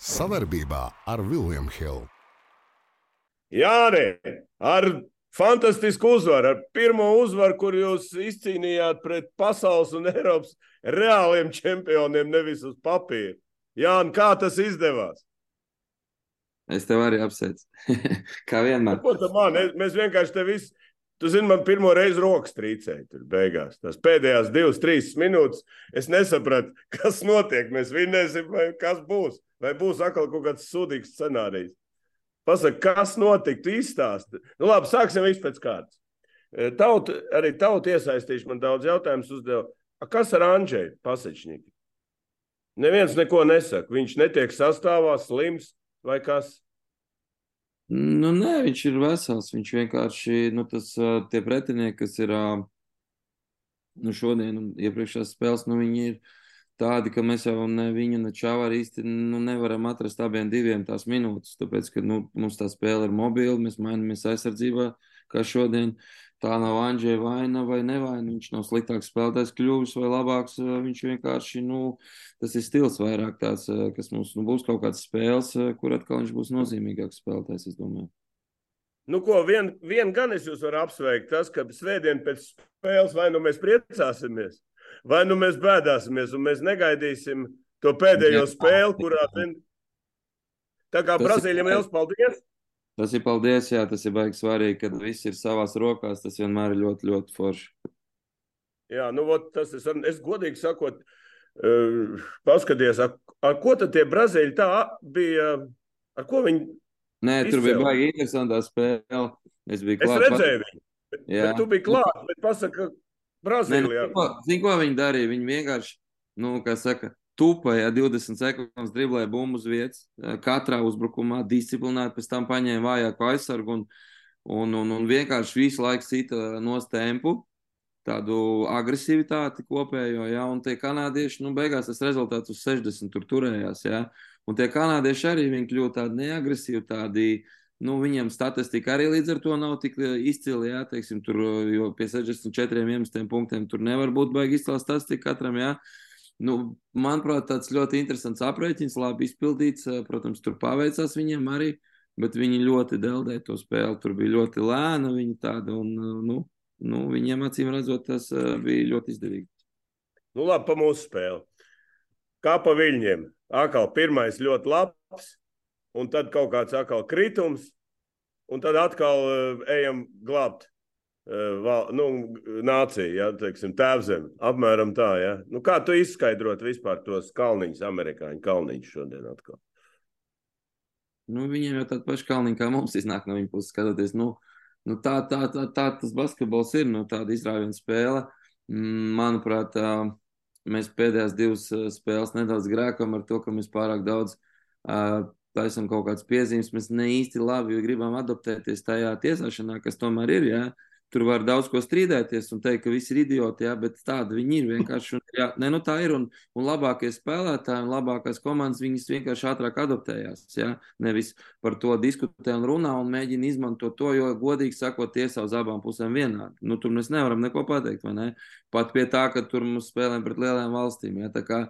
Savarbībā ar Vilniņu Hildu. Jā, nē, ar fantastisku uzvaru, ar pirmo uzvaru, kur jūs izcīnījāt pret pasaules un Eiropas reāliem čempioniem, nevis uz papīra. Jā, un kā tas izdevās? Es tev arī apsveicu. Kā vienmēr. Ko man? Mēs vienkārši te visi. Tu zini, man pirmo reizi rokas trīcēja tur beigās. Tas pēdējās divas, trīs minūtes. Es nesapratu, kas notiek. Mēs vinnēsim, vai kas būs. Vai būs atkal kaut kāds sūdīgs scenārijs. Pasaka, kas notika? Izstāsti. Nu, labi, sāksim visu pēc kārtas. Tauta, arī tauta iesaistīšu, man daudz jautājumus uzdeva. A, kas ar Andžēju Pasečņiku? Neviens neko nesaka. Viņš netiek sastāvā, slims vai kas. Nu, nē, viņš ir vesels. Viņš vienkārši, nu, tas, tie pretinieki, kas ir nu, šodien un iepriekšējās spēles, nu, viņi ir tādi, ka mēs jau ne viņu, ne čāvāru īsti nu, nevaram atrast abiem diviem tās minūtes, tāpēc, ka, nu, mums tā spēle ir mobila, mēs mainamies aizsardzībā, kā šodien. Tā nav Anģēja vaina vai nevaina. Viņš nav sliktāks spēlētājs, kļuvis vai labāks. Viņš vienkārši, nu, tas ir stils vairāk tāds, kas mums nu, būs kaut kāds spēles, kur atkal viņš būs nozīmīgāks spēlētājs, es domāju. Nu, ko vien, vien gan es jūs varu apsveikt, tas, ka svētdien pēc spēles vai nu mēs priecāsimies, vai nu mēs bēdāsimies, un mēs negaidīsim to pēdējo spēli, kurā. Tā kā Brazīlijam liels paldies! Tas ir paldies, jā, tas ir baigi svarīgi, kad viss ir savās rokās. Tas vienmēr ir ļoti, ļoti forši. Jā, nu, ot, tas ir. Es godīgi sakot, uh, paskaties, ar, ar ko tad tie brazīļi tā bija? Ar ko viņi? Nē, izcēl? tur bija baigi interesantā spēle. Es biju klāt. Es redzēju viņu. Bet, bet tu biji klāt, bet pasaka, Brazīlijā. Nu, Zini, ko viņi darīja? Viņi vienkārši, nu, kā saka, tupēja 20 sekundes, driblēja bumbu uz vietas, katrā uzbrukumā disciplinēti, pēc tam paņēma vājāku aizsargu un, un, un, un vienkārši visu laiku sita no tempu, tādu agresivitāti kopējo, ja, un tie kanādieši, nu, beigās tas rezultāts uz 60 tur turējās, ja, un tie kanādieši arī viņi kļūst tādi neagresīvi, tādi, nu, viņiem statistika arī līdz ar to nav tik izcili, jā, teiksim, tur, jo pie 64 iemestiem punktiem tur nevar būt baigi izcila statistika katram, jā, Nu, manuprāt, tāds ļoti interesants aprēķins, labi izpildīts. Protams, tur paveicās viņiem arī, bet viņi ļoti deldēja to spēli. Tur bija ļoti lēna viņa tāda, un nu, nu, viņiem acīm redzot, tas bija ļoti izdevīgi. Nu, labi, pa mūsu spēli. Kā pa viņiem? Atkal pirmais ļoti labs, un tad kaut kāds atkal kritums, un tad atkal uh, ejam glābt val, nu, nācija, ja, teiksim, tēvzem, apmēram tā. Ja. Nu, kā tu izskaidrot vispār tos kalniņus, amerikāņu kalniņus šodien atkal? Nu, viņiem jau tāda paša kalniņa kā mums iznāk no viņa puses skatoties. Nu, nu, tā, tā, tā, tā tas basketbols ir, nu, tāda izrāviena spēle. Mm, manuprāt, mēs pēdējās divas spēles nedaudz grēkam ar to, ka mēs pārāk daudz uh, taisam kaut kādas piezīmes. Mēs ne īsti labi gribam adaptēties tajā tiesāšanā, kas tomēr ir. Ja? Tur var daudz ko strīdēties un teikt, ka visi ir idioti, jā, bet tādi viņi ir vienkārši. Un, jā, ne, nu tā ir, un, un labākie spēlētāji un labākās komandas viņas vienkārši ātrāk adaptējās. Jā, nevis par to diskutē un runā un mēģina izmantot to, jo, godīgi sakot, tiesā uz abām pusēm vienādi. Nu, tur mēs nevaram neko pateikt, vai ne? Pat pie tā, ka tur mums spēlēm pret lielām valstīm. Jā, tā kā,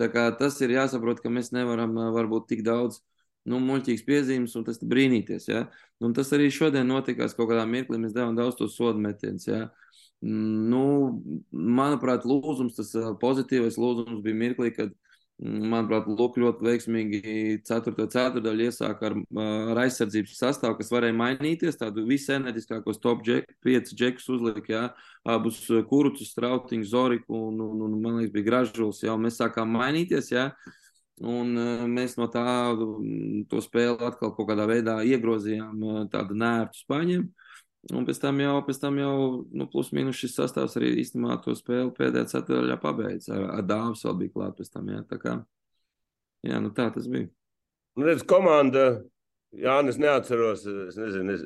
tā kā tas ir jāsaprot, ka mēs nevaram varbūt tik daudz nu, muļķīgs piezīmes, un tas brīnīties. Ja? Un tas arī šodien notikās kaut kādā mirklī, mēs devām daudz tos sodu metienus. Ja? Nu, manuprāt, lūzums, tas pozitīvais lūzums bija mirklī, kad, manuprāt, Lūk ļoti veiksmīgi 4. ceturdaļu iesāka ar, ar aizsardzības sastāvu, kas varēja mainīties, tādu visenerģiskākos top džek, 5 džekus uzlika, jā, abus kurucus, strautiņu, zoriku un, un, un, man liekas, bija gražuls, jā, un mēs sākām mainīties, jā, Un uh, mēs no tā to spēli atkal kaut kādā veidā iegrozījām uh, tādu nērtu spāņiem. Un pēc tam jau, pēc tam jau nu, plus mīnus šis sastāvs arī īstenībā to spēli pēdējā ceturtajā pabeidz. Ar, ar dāvas vēl bija klāt pēc tam, jā. Tā kā, jā, nu tā tas bija. Nu, redz, komanda, jā, es neatceros, es nezinu, es,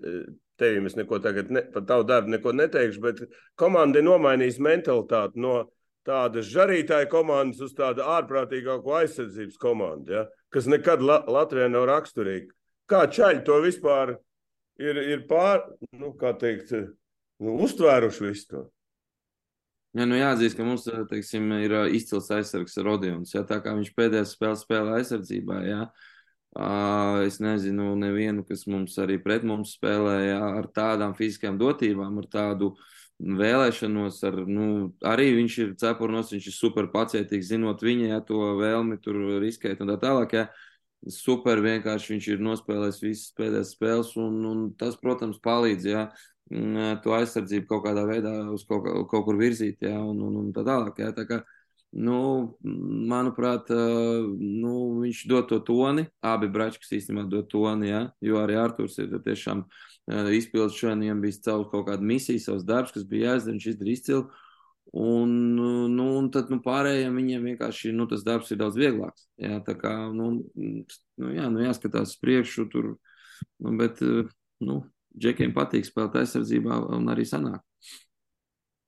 tevim es neko tagad, ne, par tavu darbu neko neteikšu, bet komanda ir nomainījusi mentalitāti no tādas žarītāja komandas uz tādu ārprātīgāku aizsardzības komandu, ja? kas nekad La Latvijā nav raksturīga. Kā čaļi to vispār ir, ir pār, nu, kā teikt, nu, uztvēruši visu to? Ja, nu jāatzīst, ka mums teiksim, ir izcils aizsargs Rodions. Ja, tā kā viņš pēdējā spēlē spēlē aizsardzībā, ja, Uh, es nezinu, nevienu, kas mums arī pret mums spēlēja ar tādām fiziskām dotībām, ar tādu vēlēšanos. Ar, nu, arī viņš ir cepurnos, viņš ir super pacietīgs, zinot viņa ja, to vēlmi tur riskēt un tā tālāk. Ja. Super vienkārši viņš ir nospēlējis visas pēdējās spēles, un, un tas, protams, palīdz. Ja to aizsardzību kaut kādā veidā uz kaut, kaut kur virzīt, ja, un, un, un tā tālāk. Ja, tā kā, Nu, manuprāt, nu, viņš dod to toni. Abi bračkas īstenībā dod toni, ja? jo arī Arthurs ir tiešām izpildījis šodien, viņam bija caur kaut kādu misiju, savs darbs, kas bija jāizdara, viņš izdarīja izcilu. Un, nu, un tad nu, pārējiem viņiem vienkārši nu, tas darbs ir daudz vieglāks. Jā, tā kā nu, nu, jā, nu, jāskatās uz priekšu, tur, nu, bet nu, džekiem patīk spēlēt aizsardzībā un arī sanāk.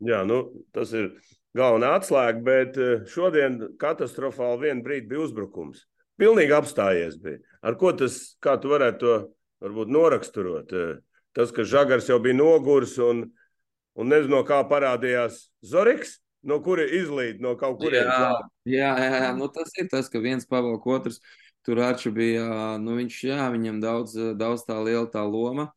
Jā, nu, tas ir galvenā atslēga, bet šodien katastrofāli vienu brīdi bija uzbrukums. Pilnīgi apstājies bija. Ar ko tas, kā tu varētu to varbūt noraksturot? Tas, ka Žagars jau bija noguris un, un nezinu, no kā parādījās Zoriks, no kura izlīd no kaut kurienes. Jā, jā, jā, nu tas ir tas, ka viens pavalk otrs. Tur Arču bija, nu viņš, jā, viņam daudz, daudz tā liela tā loma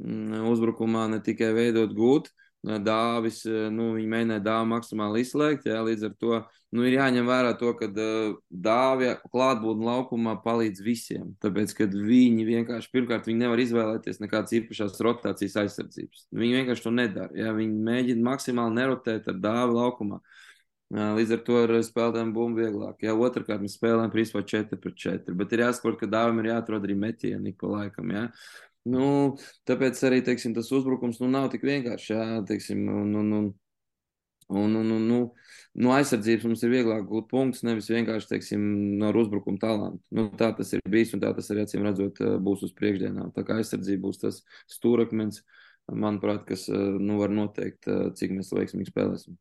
mm, uzbrukumā ne tikai veidot gūt, dāvis, nu, viņi mēģināja dāvu maksimāli izslēgt, jā, līdz ar to, nu, ir jāņem vērā to, ka dāvja klātbūtne laukumā palīdz visiem, tāpēc, ka viņi vienkārši, pirmkārt, viņi nevar izvēlēties nekādas īpašās rotācijas aizsardzības. Viņi vienkārši to nedara, jā, viņi mēģina maksimāli nerotēt ar dāvu laukumā. Līdz ar to ar spēlētājiem būmu vieglāk. Jā, otrkārt, mēs spēlējam principā 4 pret 4, bet ir jāsaprot, ka dāvim ir jāatrod arī metieni pa laikam, jā. Nu, tāpēc arī teiksim, tas uzbrukums nu, nav tik vienkāršs. Jā, teiksim, un, un, un, un, un, un, nu, no aizsardzības mums ir vieglāk gūt punktus, nevis vienkārši teiksim, no uzbrukuma talantu. Nu, tā tas ir bijis, un tā tas arī acīm redzot būs uz priekšdienām. Tā kā aizsardzība būs tas stūrakmens, manuprāt, kas nu, var noteikt, cik mēs veiksmīgi spēlēsim.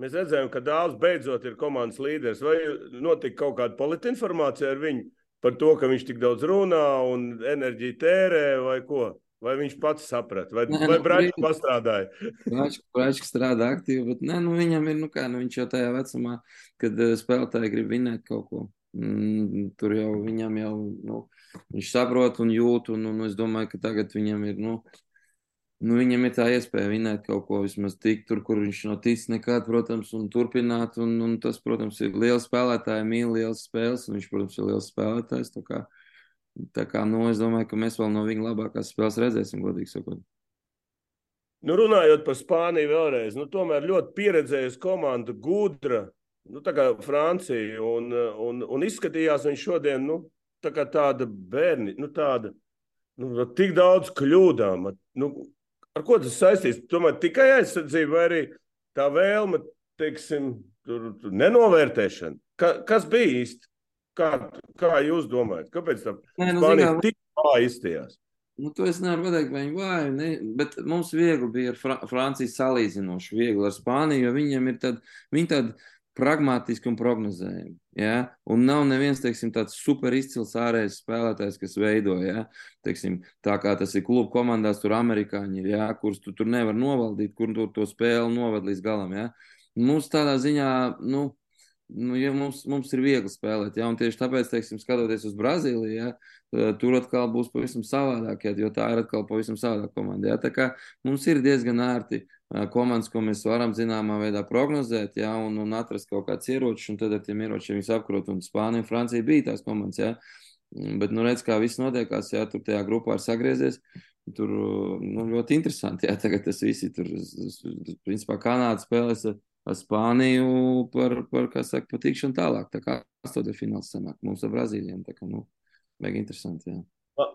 Mēs redzējām, ka Dārzs beidzot ir komandas līderis. Vai notika kaut kāda politinformācija ar viņu? Par to, ka viņš tik daudz runā un enerģiju tērē, vai ko? Vai viņš pats saprata, vai, nē, vai nu, Brāļs pastrādāja? Brāļs strādā aktīvi, bet nē, nu, viņam ir, nu kā, nu, viņš jau tajā vecumā, kad uh, spēlētāji grib vinēt kaut ko. Mm, tur jau viņam jau, nu, viņš saprot un jūt, un, un es domāju, ka tagad viņam ir, nu, nu, viņam ir tā iespēja vinēt kaut ko vismaz tik tur, kur viņš nav ticis nekad, protams, un turpināt. Un, un tas, protams, ir liels spēlētājs, mīl liels spēles, un viņš, protams, ir liels spēlētājs. Tā kā, tā kā nu, es domāju, ka mēs vēl no viņa labākās spēles redzēsim, godīgi sakot. Nu, runājot par Spāniju vēlreiz, nu, tomēr ļoti pieredzējusi komanda, gudra, nu, tā kā Francija, un, un, un izskatījās viņš šodien, nu, tā kā tāda bērni, nu, tāda, nu, tik daudz kļūdām, nu, ar ko tas saistīts? Tomēr tikai aizsardzība vai arī tā vēlme, teiksim, tur, tur nenovērtēšana. Ka, kas bija īsti? Kā, kā jūs domājat? Kāpēc tā Nē, nu, Spānija tik vāja izstījās? Nu, to es nevaru pateikt, vai viņi vāji, ne, bet mums viegli bija ar Fra Franciju salīdzinoši viegli ar Spāniju, jo viņiem ir tad, viņi tad pragmatiski un prognozējami. Ja? Un nav neviens teiksim, tāds super izcils ārējais spēlētājs, kas veido. Ja? Teiksim, tā kā tas ir klubu komandās, tur amerikāņi ir, ja? kurus tu tur nevar novaldīt, kur tu to spēli novad līdz galam. Ja? Mums tādā ziņā, nu, nu, ja mums, mums ir viegli spēlēt, ja? un tieši tāpēc, teiksim, skatoties uz Brazīliju, ja? tur atkal būs pavisam savādāk, ja? jo tā ir atkal pavisam savādāka komanda. Ja? Tā kā mums ir diezgan ērti komandas, ko mēs varam zināmā veidā prognozēt, ja, un, un atrast kaut kāds ieročs, un tad ar tiem ieročiem viņus apkarot. Un Spānija un Francija bija tās komandas, ja. Bet, nu, redz, kā viss notiekās, ja tur tajā grupā ir sagriezies. Tur nu, ļoti interesanti. Jā, tagad tas viss ir. Tur, principā, Kanāda spēlēs ar Spāniju par, par kā saka, patīkšanu tālāk. Tā kā astotie fināls sanāk mums ar Brazīlijiem. Tā kā, nu, vajag interesanti, jā.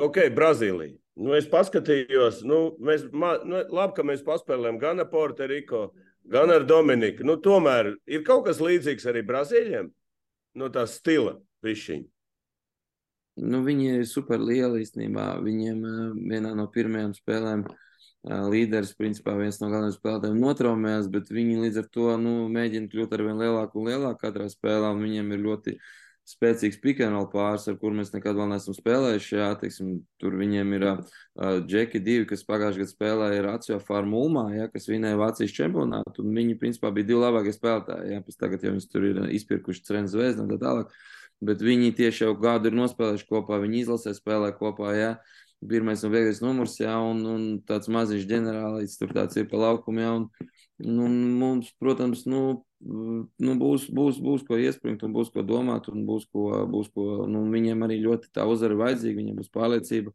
Ok, Brazīlija. Nu, es paskatījos, nu, mēs, ma, nu, labi, ka mēs paspēlējām gan ar Puertoriko, gan ar Dominiku. Nu, tomēr ir kaut kas līdzīgs arī Brazīļiem no tā stila višķiņa. Nu, viņi ir super lieli īstenībā. Viņiem uh, vienā no pirmajām spēlēm uh, līderis, principā viens no galvenajiem spēlētājiem notraumējās, bet viņi līdz ar to nu, mēģina kļūt ar vien lielāku un lielāku katrā spēlē, viņiem ir ļoti spēcīgs pikanāla pāris, ar kur mēs nekad vēl neesam spēlējuši. Jā, teiksim, tur viņiem ir uh, Džeki divi, kas pagājušajā gadā spēlēja Rācijā Farmulmā, jā, kas vinēja Vācijas čempionātu, viņi principā bija divi labākie spēlētāji, jā, pēc tagad jau viņus tur ir izpirkuši Cren Zvezda un tā tālāk. bet viņi tieši jau gadu ir nospēlējuši kopā, viņi izlasē spēlē kopā, jā. Pirmais un viegais numurs, jā, un, un tāds maziņš ģenerālis tur tāds ir pa laukumu, jā, un, un mums, protams, nu, nu, būs, būs, būs ko iespringt, un būs ko domāt, un būs ko, būs ko nu, viņiem arī ļoti tā uzvara vajadzīga, viņiem būs pārliecība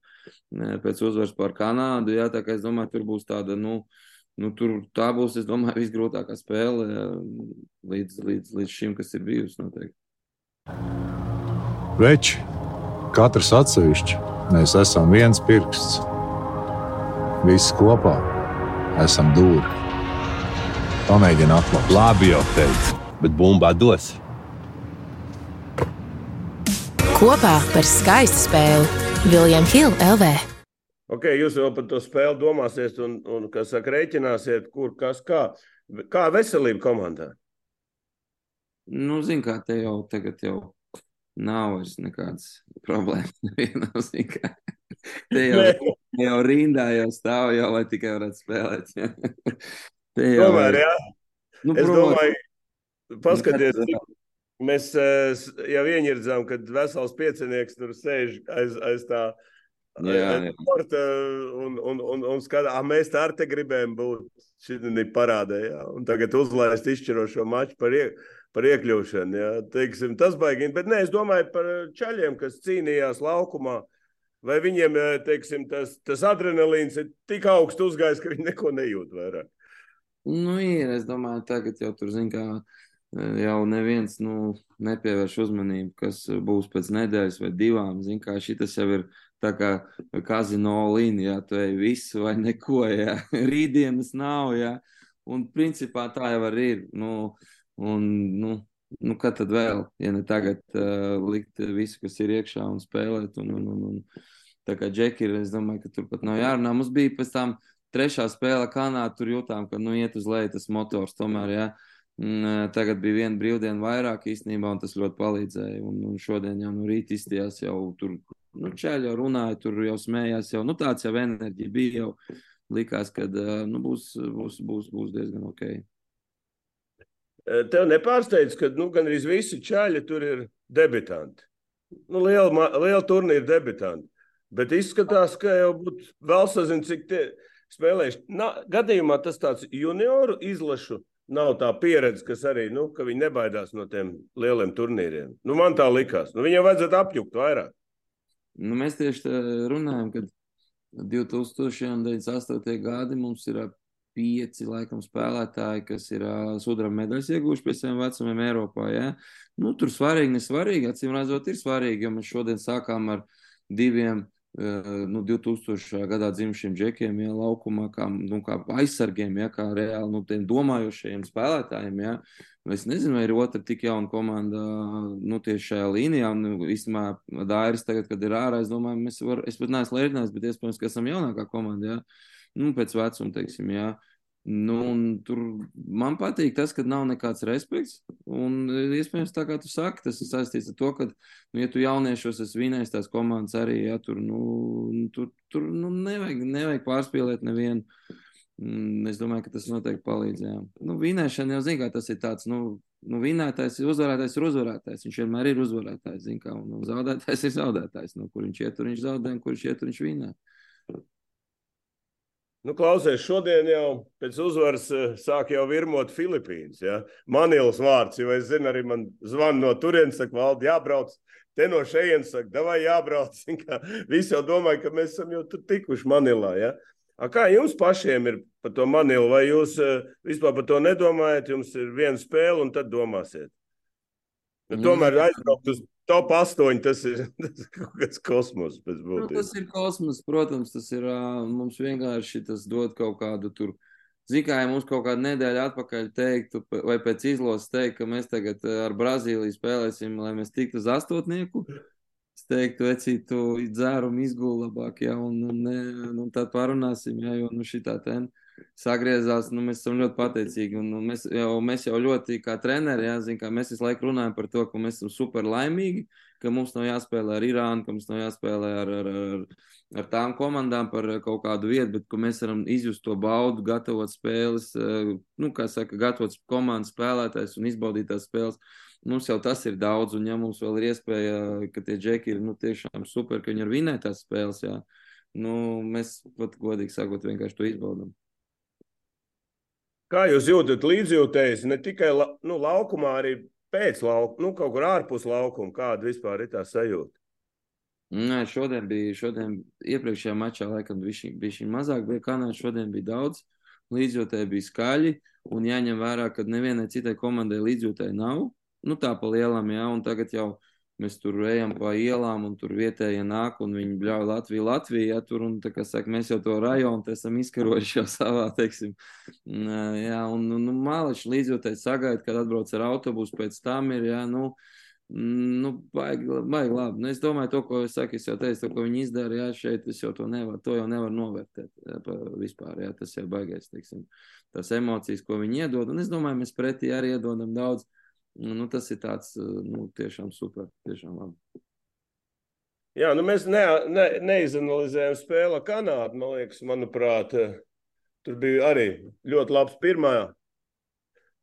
pēc uzvaras pār Kanādu, jā, tā kā es domāju, tur būs tāda, nu, nu tur tā būs, es domāju, visgrūtākā spēle līdz, līdz, līdz šim, kas ir bijusi noteikti. Veči, katrs atsevišķi, mēs esam viens pirksts. Visi kopā esam dūri. Pamēģini atklāt. Labi, jau teicu, bet bumbā dos. Kopā par skaistu spēli Viljams Hilde LV. Ok, jūs jau par to spēli domāsiet, un, un kas saka, rēķināsiet, kur kas kā. Kā veselība komandā? Nu, zin kā, te jau tagad jau nav vairs nekādas problēmas. Zin kā. Te jau, jau rindā jau stāv, jau lai tikai varētu spēlēt. Jā. Tomēr, jā. Nu, es domāju, paskaties, mēs jau ieņirdzām, kad vesels piecinieks tur sēž aiz, aiz tā jā, jā. porta un, un, un, un skatā, ah, mēs tā ar te gribējām būt. Šitā parādē, jā. Un tagad uzlaist izšķirošo maču par, ie, par iekļūšanu. Jā. Teiksim, tas baigi. Bet nē, es domāju par čaļiem, kas cīnījās laukumā. Vai viņiem teiksim, tas, tas adrenalīns ir tik augsts uzgājis, ka viņi neko nejūt vairāk? Nu, ir, es domāju, tagad jau tur, zin, kā jau neviens nu, nepievērš uzmanību, kas būs pēc nedēļas vai divām. Zin, kā šitas jau ir tā kā kazino līnija, tu ej visu vai neko, jā. Rītdienas nav, jā. Un principā tā jau arī ir. Nu, un, nu, nu, kad tad vēl, ja ne tagad uh, likt visu, kas ir iekšā un spēlēt. Un, un, un, un, tā kā Džeki ir, es domāju, ka tur pat nav jārunā. Mums bija pēc tam trešā spēle Kanādā, tur jutām, ka nu, iet uz leju tas motors. Tomēr, ja, tagad bija viena brīvdiena vairāk īstenībā, un tas ļoti palīdzēja. Un, un šodien jau no nu, rīta izstījās, jau tur nu, čēļi jau runāja, tur jau smējās, jau nu, tāds jau enerģija bija. Jau likās, ka nu, būs, būs, būs, būs diezgan ok. Tev nepārsteidz, ka nu, gan arī visi čaļi tur ir debitanti. Nu, liela, liela turnīra debitanti. Bet izskatās, ka jau būtu vēl sazināms, cik tie spēlējuši. Na, gadījumā tas tāds junioru izlašu nav tā pieredze, kas arī, nu, ka viņi nebaidās no tiem lieliem turnīriem. Nu, man tā likās. Nu, viņiem vajadzētu apjukt vairāk. Nu, mēs tieši runājam, ka 2098. gadi mums ir pieci laikam, spēlētāji, kas ir uh, sudraba medaļas iegūši pie saviem vecumiem Eiropā. Ja? Nu, tur svarīgi, nesvarīgi. Acīm redzot, ir svarīgi, jo mēs šodien sākām ar diviem nu, 2000. gadā dzimušiem džekiem, ja laukumā, kā, nu, kā aizsargiem, ja, kā reāli nu, domājošiem spēlētājiem. Ja. Es nezinu, vai ir otra tik jauna komanda nu, tieši šajā līnijā. Un, nu, īstenībā, Dairis tagad, kad ir ārā, es domāju, mēs varam, es pat neesmu lērinājis, bet iespējams, ka esam jaunākā komanda. Ja. Nu, pēc vecuma, teiksim, jā. Ja. Nu, tur man patīk tas, ka nav nekāds respekts. Un, iespējams, tā kā tu saki, tas ir saistīts ar to, ka, nu, ja tu jauniešos esi vinējis tās komandas arī, ja tur, nu, tur, tur nu, nevajag, nevajag pārspīlēt nevienu. Mm, es domāju, ka tas noteikti palīdz. Jā. Nu, vinēšana jau zina, tas ir tāds, nu, nu vinētājs uzvarētājs, ir uzvarētājs. Viņš vienmēr ir uzvarētājs, zina, kā, un zaudētājs ir zaudētājs. Nu, kur viņš iet, tur viņš zaudē, un kur viņš iet, tur viņš vinē. Nu, klausies, šodien jau pēc uzvaras eh, sāk jau virmot Filipīnas. Ja? Manils vārds, jo es zinu, arī man zvana no turienes, saka, valdi jābrauc. Te no šejienes saka, vai jābrauc. Visi jau domāja, ka mēs esam jau tur tikuši Manilā. Ja? A, kā jums pašiem ir par to Manilu? Vai jūs uh, vispār par to nedomājat? Jums ir viena spēle un tad domāsiet. Nu, tomēr aizbraukt uz top 8 tas ir, kaut kāds kosmos. Nu, tas ir kosmos, protams, tas ir mums vienkārši tas dod kaut kādu tur. Ziniet, kā ja mums kaut kāda nedēļa atpakaļ teiktu, vai pēc izloses teikt, ka mēs tagad ar Brazīliju spēlēsim, lai mēs tiktu uz astotnieku. Es teiktu, vecīt, tu dzērumu izgūli labāk, ja, un, un, un, un tad parunāsim, ja, jo nu šitā ten sagriezās, nu mēs esam ļoti pateicīgi, un, un mēs, jau, mēs jau ļoti kā treneri, jāzina, kā mēs visu laiku runājam par to, ka mēs esam super laimīgi, ka mums nav jāspēlē ar Irānu, ka mums nav jāspēlē ar, ar, ar, ar tām komandām par kaut kādu vietu, bet ka mēs varam izjust to baudu, gatavot spēles, nu, kā saka, gatavot komandas spēlētājs un izbaudīt tās spēles. mums jau tas ir daudz, un ja mums vēl ir iespēja, ka tie džeki ir nu, tiešām super, ka viņi ir vinētās spēles, jā, nu, mēs, pat godīgi sakot, vienkārši to izbaudam. Kā jūs jūtat līdzjūtējs ne tikai la, nu, laukumā, arī pēc laukuma, nu, kaut kur ārpus laukuma, kāda vispār ir tā sajūta? Nē, šodien bija, šodien iepriekšējā mačā laikam bija šī mazāk, bija kanāda, šodien bija daudz, līdzjūtēji bija skaļi, un jāņem vērā, ka nevienai citai komandai līdzjūtēji nav, nu tā pa lielam, jā, un tagad jau mēs tur ejam pa ielām, un tur vietējie nāk, un viņi bļauj Latviju, Latviju, ja tur, un kā saka, mēs jau to rajonu esam izkarojuši jau savā, teiksim, jā, un, un mālaši līdzjūtēji sagaida, kad atbrauc ar autobusu, pēc tam ir, jā, nu, Nu, baigi, baigi labi. Nu, es domāju, to, ko es saku, es jau teicu, to, ko viņi izdarīja, jā, šeit es jau to nevaru, to jau nevaru novērtēt jā, vispār, jā, tas jau baigais, teiksim, tās emocijas, ko viņi iedod, un es domāju, mēs pretī arī iedodam daudz, Nu, nu, tas ir tāds nu, tiešām super, tiešām labi. Jā, nu mēs ne, ne, neizanalizējam spēli Kanādu. Man liekas, manuprāt, tur bija arī ļoti labs pirmā,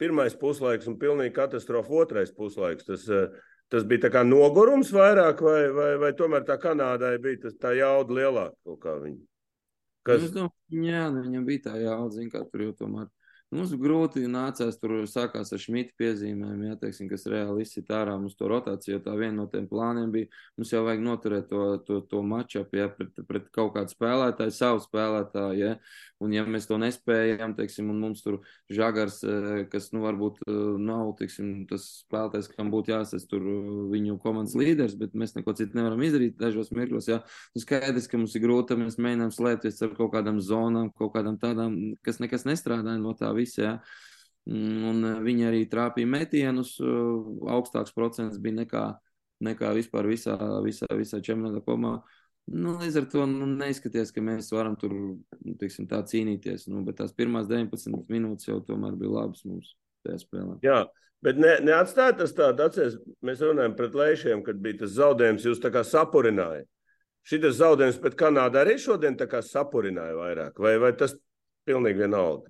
pirmais puslaiks un pilnīgi katastrofa otrais puslaiks. Tas, tas bija tā kā nogurums vairāk, vai, vai, vai tomēr tā Kanādai bija tas, tā jauda lielāka kaut kā viņa? Kas... Nu, domāju, jā, nu, viņam bija tā jauda, zin, kā tur jau tomēr Mums grūti nācās tur sākās ar šmita piezīmēm, jā, teiksim, kas reāli izsit ārā mums to rotāciju, jo tā viena no tiem plāniem bija, mums jau vajag noturēt to, to, to matčup, jā, pret, pret kaut kādu spēlētāju, savu spēlētāju, jā, un ja mēs to nespējam, teiksim, un mums tur žagars, eh, kas, nu, varbūt eh, nav, teiksim, tas spēlētājs, kam būtu jāsas tur eh, viņu komandas līderis, bet mēs neko citu nevaram izdarīt dažos mirkļos, jā, nu, skaidrs, ka mums ir grūti, mēs mēģinām slēpties ar kaut kādām zonām, kaut kādām tādām, kas nekas nestrādā no tā visi. Ja? Mm, un eh, viņi arī trāpīja metienus, eh, augstāks procents bija nekā, nekā vispār visā, visā, visā čempionāta kopumā. Nu, līdz ar to nu, neizskaties, ka mēs varam tur nu, tiksim, tā cīnīties. Nu, bet tās pirmās 19 minūtes jau tomēr bija labas mums tajā spēlē. Jā, bet ne, neatstāt tas tādā acīs. Mēs runājam pret lēšiem, kad bija tas zaudējums, jūs tā kā sapurinājāt. Šis zaudējums pret Kanādu arī šodien sapurināja vairāk, vai, vai tas pilnīgi vienalga?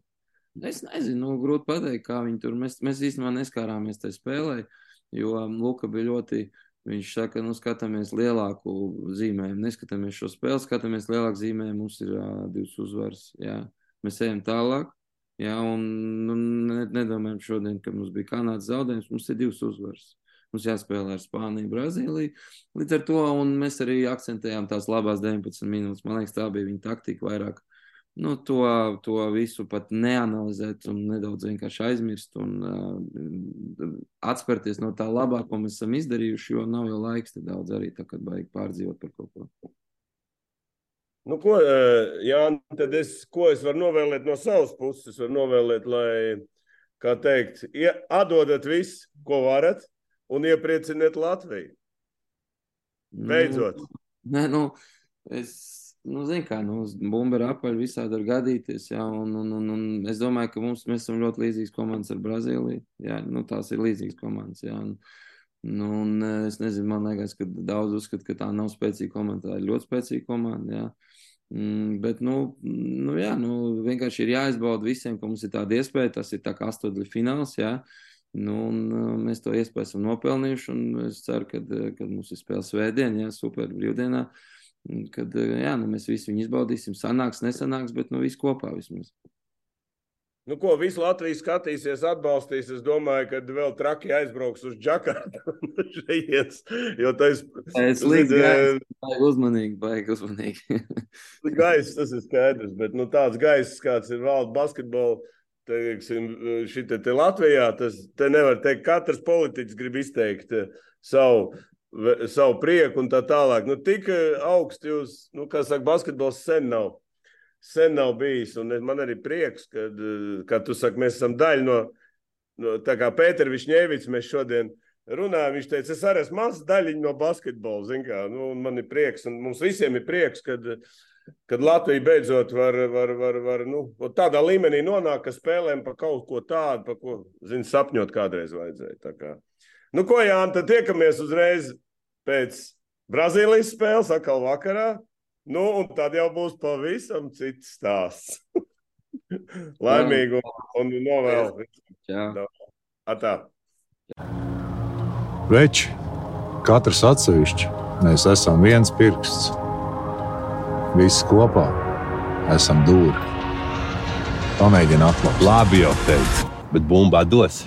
Es nezinu, nu, grūti pateikt, kā viņi tur. Mēs, mēs īstenībā neskārāmies tajā spēlē, jo um, Luka bija ļoti. Viņš saka, nu, skatāmies lielāku zīmējumu, neskatāmies šo spēli, skatāmies lielāku zīmējumu. Mums ir uh, divas uzvaras. Jā. Mēs ejam tālāk. Jā, un nu, nedomājam šodien, ka mums bija Kanādas zaudējums. Mums ir divas uzvaras. Mums jāspēlē ar Spāniju, Brazīliju. Līdz ar to mēs arī akcentējām tās labās 19 minūtes. Man liekas, tā bija viņa taktika vairāk nu, to, to visu pat neanalizēt un nedaudz vienkārši aizmirst un uh, atspērties no tā labā, ko mēs esam izdarījuši, jo nav jau laiks daudz arī tā, kad vajag pārdzīvot par kaut ko. Nu, ko, Jā, tad es, ko es varu novēlēt no savas puses? Es varu novēlēt, lai, kā teikt, atdodat visu, ko varat, un ieprieciniet Latviju. Nu, Beidzot. Nu, nē, nu, es nu, zin, kā, nu, bumba ir apaļ, visādi var gadīties. Jā, un, un, un, un es domāju, ka mums, mēs esam ļoti līdzīgas komandas ar Brazīliju. Jā, nu, tās ir līdzīgas komandas. Jā, un, nu, un es nezinu, man liekas, ka daudz uzskata, ka tā nav spēcīga komanda. Tā ir ļoti spēcīga komanda. Jā. Mm, bet, nu, nu, jā, nu, vienkārši ir jāizbauda visiem, ka mums ir tāda iespēja. Tas ir tā kā astotdaļu fināls. Jā. Nu, un, uh, mēs to iespēju esam nopelnījuši. Es ceru, ka, kad mums ir spēle svētdien, ja super brīvdienā. Uh, kad jā, nu, mēs visi viņu izbaudīsim. Sanāks, nesanāks, bet nu, viss kopā vismaz. Nu, ko visu Latviju skatīsies, atbalstīs. Es domāju, ka vēl traki aizbrauks uz Džakartu. jo tas ir līdzīgs. Baigi uzmanīgi, baigi uzmanīgi. gaiss, tas ir skaidrs. Bet nu, tāds gaiss, kāds ir valda basketbola. Teiksim, te, te Latvijā tas te nevar teikt, katrs politiķis grib izteikt savu savu prieku un tā tālāk. Nu, tik eh, augsts jūs, nu, kā saka, basketbols sen nav. Sen nav bijis. Un man arī prieks, ka, eh, kā tu saki, mēs esam daļa no, no tā kā Pēters Višņēvits, mēs šodien runājam. Viņš teica, es arī esmu mazs daļiņa no basketbola. Kā, nu, man ir prieks, un mums visiem ir prieks, kad, kad Latvija beidzot var, var, var, var nu, tādā līmenī nonākt, ka spēlēm par kaut ko tādu, par ko, zin, sapņot kādreiz vajadzēja. Nu, ko, Jānis, tad tiekamies uzreiz pēc Brazīlijas spēles, atkal vakarā. Nu, un tad jau būs pavisam cits stāsts. Laimīgu un novēlu. Atā. Veči, katrs atsevišķi, mēs esam viens pirksts. Visi kopā esam dūri. Pamēģini atklāt. Labi jau teicu, bet bumbā dos.